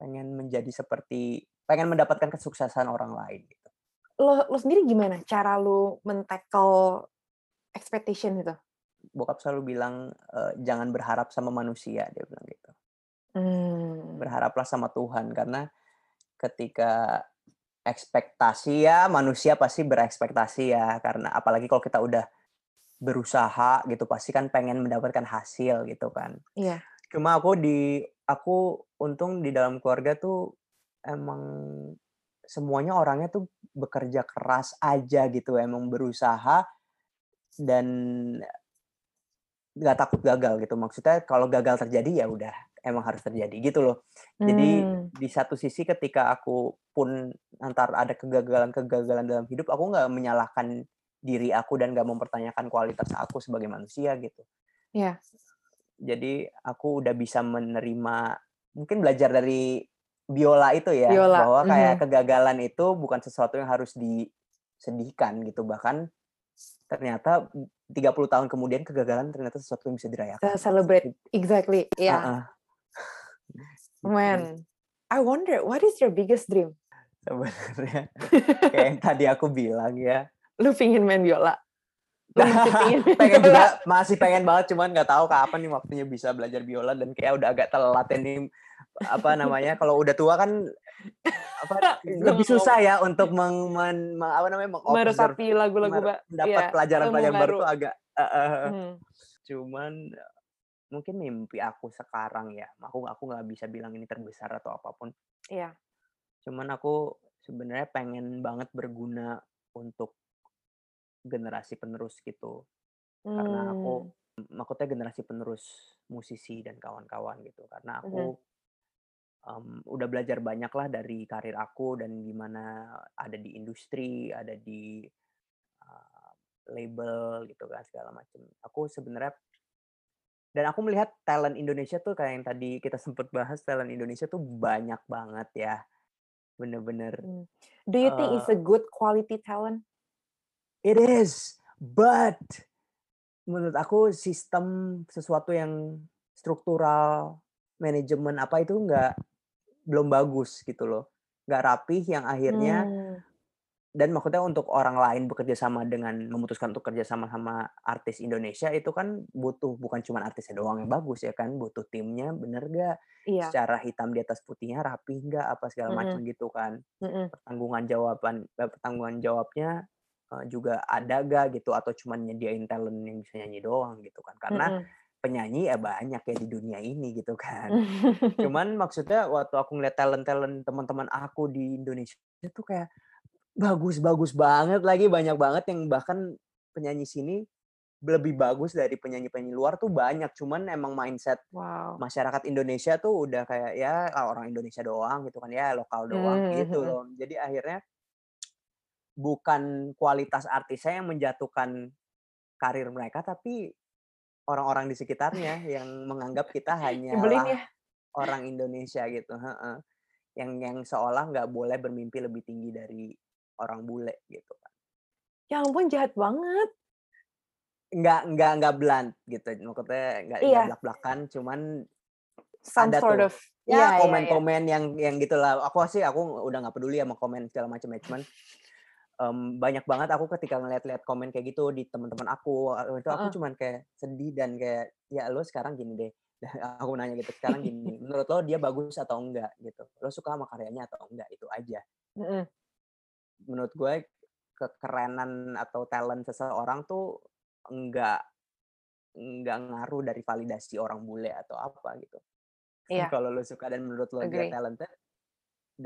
pengen menjadi seperti pengen mendapatkan kesuksesan orang lain gitu. Lo, lo sendiri gimana cara lo men-tackle expectation itu? bokap selalu bilang eh, jangan berharap sama manusia dia bilang gitu Hmm. berharaplah sama Tuhan karena ketika ekspektasi ya manusia pasti berekspektasi ya karena apalagi kalau kita udah berusaha gitu pasti kan pengen mendapatkan hasil gitu kan Iya. Cuma aku di aku untung di dalam keluarga tuh emang semuanya orangnya tuh bekerja keras aja gitu emang berusaha dan nggak takut gagal gitu maksudnya kalau gagal terjadi ya udah emang harus terjadi gitu loh jadi Hmm. di satu sisi ketika aku pun antar ada kegagalan-kegagalan dalam hidup aku nggak menyalahkan diri aku dan nggak mempertanyakan kualitas aku sebagai manusia gitu Iya. Jadi aku udah bisa menerima mungkin belajar dari biola itu ya Biola, bahwa kayak mhm. kegagalan itu bukan sesuatu yang harus disedihkan gitu bahkan ternyata 30 tahun kemudian kegagalan ternyata sesuatu yang bisa dirayakan To celebrate exactly. Iya. Heeh. Gitu. Man, I wonder what is your biggest dream? sebenarnya [laughs] kayak yang tadi aku bilang ya Lu pingin main biola? Lu masih pingin main [laughs] pengen. Juga [laughs] masih pengen banget cuman nggak tahu kapan nih waktunya bisa belajar biola dan kayak udah agak telat ini apa namanya kalau udah tua kan apa [laughs] lebih susah ya untuk meng, men- me- apa namanya meresapi lagu-lagu mendapat Iya, pelajaran-pelajaran baru tuh agak eh, eh, Hmm. cuman mungkin mimpi aku sekarang ya aku aku nggak bisa bilang ini terbesar atau apa pun. Iya. cuman aku sebenarnya pengen banget berguna untuk generasi penerus gitu karena aku Hmm. maksudnya generasi penerus musisi dan kawan-kawan gitu karena aku em, udah belajar banyak lah dari karir aku dan gimana ada di industri ada di uh, label gitu kan segala macam aku sebenarnya dan aku melihat talent Indonesia tuh kayak yang tadi kita [laughs] sempat bahas talent Indonesia tuh banyak banget ya bener-bener Hmm. Do you think it's a good quality talent? It is, but menurut aku sistem sesuatu yang struktural, manajemen apa itu nggak belum bagus gitu loh, nggak rapih yang akhirnya Hmm. dan maksudnya untuk orang lain bekerja sama dengan memutuskan untuk kerja sama sama artis Indonesia itu kan butuh bukan cuma artisnya doang yang bagus ya kan, butuh timnya bener gak, Iya. secara hitam di atas putihnya rapih nggak apa segala Mm-mm. macam gitu kan Mm-mm. pertanggungan jawaban eh, pertanggungan jawabnya juga ada gak gitu atau cuma nyediain talent yang bisa nyanyi doang gitu kan karena Mm-mm. penyanyi ya banyak ya di dunia ini gitu kan. [laughs] Cuman maksudnya waktu aku ngeliat talent-talent teman-teman aku di Indonesia itu kayak bagus-bagus banget lagi banyak banget yang bahkan penyanyi sini lebih bagus dari penyanyi-penyanyi luar tuh banyak cuman emang mindset wow. masyarakat Indonesia tuh udah kayak ya ah, orang Indonesia doang gitu kan ya lokal doang mm-hmm. gitu loh jadi akhirnya bukan kualitas artisnya yang menjatuhkan karir mereka tapi orang-orang di sekitarnya yang menganggap kita [laughs] hanya ya. orang Indonesia gitu yang yang seolah nggak boleh bermimpi lebih tinggi dari orang bule gitu kan ya ampun jahat banget nggak nggak nggak blunt gitu maksudnya nggak iya. belak belakan cuman Some ada sort tuh of, ya yeah, komen-komen yeah, yeah. yang yang gitulah aku sih aku udah nggak peduli sama komen segala macam cuman um, banyak banget aku ketika ngeliat-liat komen kayak gitu di teman-teman aku itu aku uh-uh. cuman kayak sedih dan kayak ya lo sekarang gini deh [laughs] aku nanya gitu sekarang gini menurut lo dia bagus atau enggak gitu lo suka sama karyanya atau enggak itu aja uh-uh. menurut gue kekerenan atau talent seseorang tuh enggak enggak ngaruh dari validasi orang bule atau apa gitu. [laughs] Iya. Kalau lo suka dan menurut lo Agree. dia talented,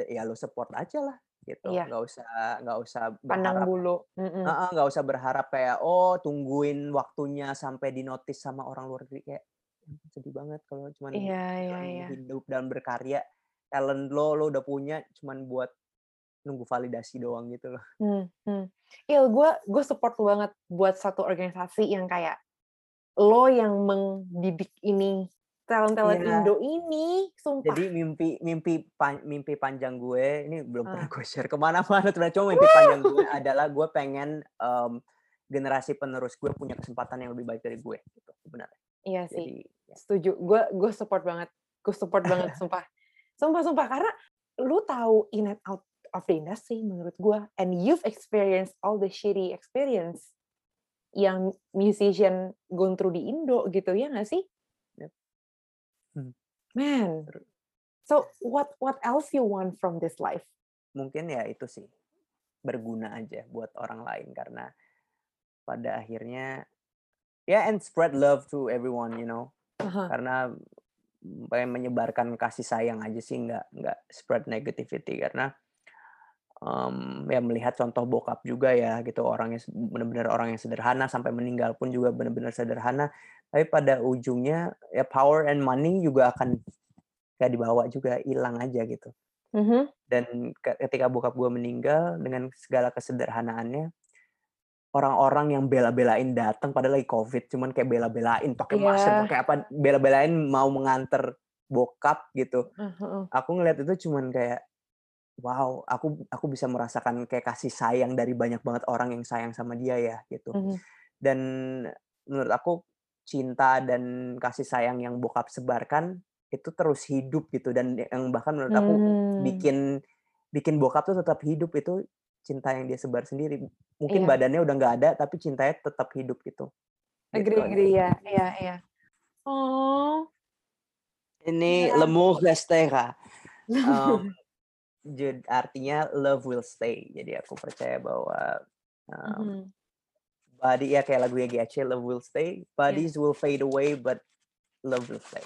ya lo support aja lah gitu. Iya. Nggak usah nggak usah pandang bulu. Mm -mm. Nggak usah berharap kayak oh tungguin waktunya sampai di notice sama orang luar negeri kayak sedih banget kalau cuman iya, iya, iya. hidup dan berkarya talent lo lo udah punya cuman buat nunggu validasi doang gitu loh. Hmm, hmm. Il, gue gue support banget buat satu organisasi yang kayak lo yang mendidik ini talent-talent yeah. Indo ini, sumpah. Jadi mimpi mimpi pan, mimpi panjang gue ini belum uh. pernah gue share ke mana-mana sebenarnya cuma mimpi panjang gue adalah gue pengen um, generasi penerus gue punya kesempatan yang lebih baik dari gue gitu sebenarnya. Iya sih, Jadi, ya. setuju. Gue gue support banget, gue support banget [laughs] sumpah, sumpah sumpah karena lu tahu in and out of the industry menurut gue and you've experienced all the shitty experience yang musician going through di Indo gitu ya nggak sih? Hmm. Man, so what what else you want from this life? Mungkin ya itu sih berguna aja buat orang lain karena pada akhirnya ya yeah, and spread love to everyone you know uh-huh. karena pengen menyebarkan kasih sayang aja sih nggak nggak spread negativity karena um, ya melihat contoh bokap juga ya gitu orangnya benar-benar orang yang sederhana sampai meninggal pun juga benar-benar sederhana tapi pada ujungnya ya power and money juga akan kayak dibawa juga hilang aja gitu mm-hmm. dan ketika bokap gue meninggal dengan segala kesederhanaannya orang-orang yang bela-belain datang pada lagi covid cuman kayak bela-belain pakai yeah. masker pakai apa bela-belain mau mengantar bokap gitu uh-huh. aku ngeliat itu cuman kayak wow, aku aku bisa merasakan kayak kasih sayang dari banyak banget orang yang sayang sama dia ya gitu. Mm-hmm. Dan menurut aku cinta dan kasih sayang yang bokap sebarkan itu terus hidup gitu dan yang bahkan menurut aku mm. bikin bikin bokap tuh tetap hidup itu cinta yang dia sebar sendiri. Mungkin iya. badannya udah nggak ada tapi cintanya tetap hidup gitu. Agree, gitu agree ya. Iya, iya. Oh. Ini ya. lemuh Lestera. Um, jadi artinya love will stay. Jadi aku percaya bahwa um, mm-hmm. Body ya kayak lagu GAC love will stay, bodies yeah. will fade away but love will stay.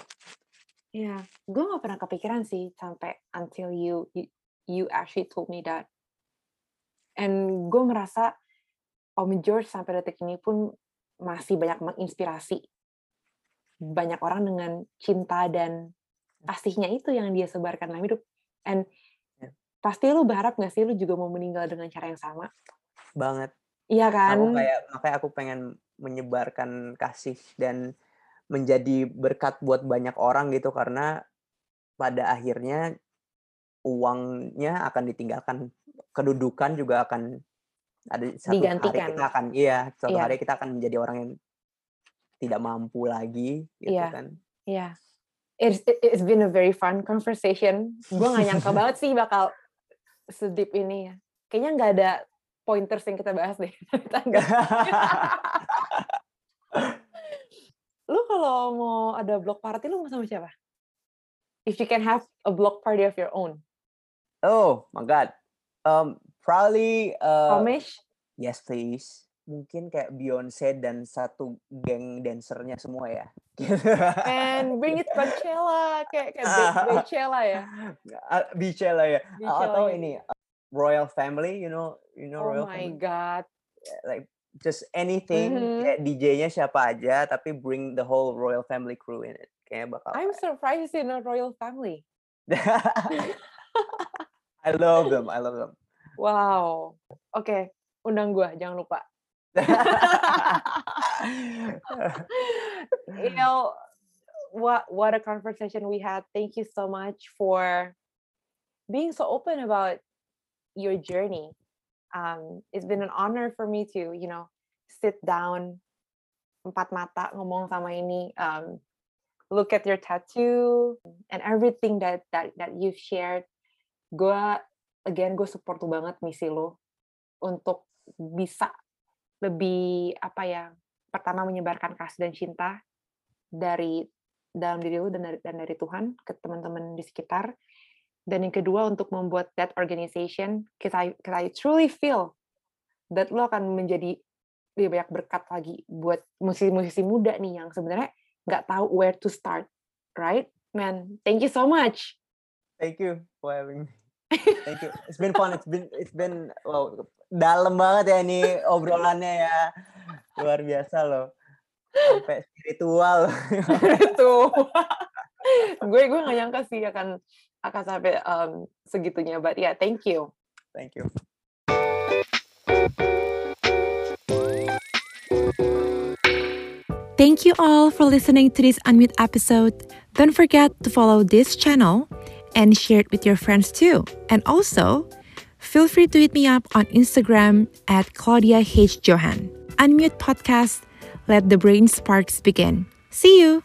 Iya, yeah. gue gak pernah kepikiran sih sampai until you you, you actually told me that. And gue merasa Om George sampai detik ini pun masih banyak menginspirasi banyak orang dengan cinta dan kasihnya itu yang dia sebarkan dalam hidup. And pasti lu berharap gak sih lu juga mau meninggal dengan cara yang sama? Banget. Iya kan? Aku kayak makanya aku pengen menyebarkan kasih dan menjadi berkat buat banyak orang gitu karena pada akhirnya uangnya akan ditinggalkan, kedudukan juga akan ada satu Digantikan. hari kita akan iya satu iya. hari kita akan menjadi orang yang tidak mampu lagi gitu iya. kan. Iya. It's, it's been a very fun conversation. Gue gak nyangka [laughs] banget sih bakal sedip ini ya. Kayaknya nggak ada pointers yang kita bahas deh. [laughs] [laughs] lu kalau mau ada block party lu mau sama siapa? If you can have a block party of your own. Oh my god. Um, probably. Uh, Homish? Yes, please. mungkin kayak Beyonce dan satu geng dancernya semua ya. And bring it Coachella kayak kayak [laughs] Coachella ya. Coachella ya. Atau ini Royal Family, you know, you know oh Royal Family. Oh my god. Like just anything mm-hmm. kayak DJ-nya siapa aja tapi bring the whole royal family crew in it. Kayaknya bakal I'm surprised in a royal family. [laughs] [laughs] I love them. I love them. Wow. Oke, okay. undang gue jangan lupa. [laughs] you know what what a conversation we had. Thank you so much for being so open about your journey. Um, it's been an honor for me to, you know, sit down empat mata ngomong sama ini, um, look at your tattoo and everything that that that you've shared. Gue again gue support banget misi lo untuk bisa lebih apa ya pertama menyebarkan kasih dan cinta dari dalam diri lu dan dari dan dari Tuhan ke teman-teman di sekitar dan yang kedua untuk membuat that organization kita I, I truly feel that lo akan menjadi lebih banyak berkat lagi buat musisi-musisi muda nih yang sebenarnya nggak tahu where to start right? Man thank you so much. Thank you for having me. Thank you. It's been fun. It's been it's been wow dalam banget ya ini obrolannya ya. Luar biasa loh. Sampai spiritual. [laughs] Itu gue gue gak nyangka sih akan akan sampai um, segitunya but yeah thank you thank you Thank you all for listening to this Unmute episode. Don't forget to follow this channel and share it with your friends too. And also, feel free to hit me up on Instagram at Claudia H. Johan. Unmute Podcast. Let the brain sparks begin. See you.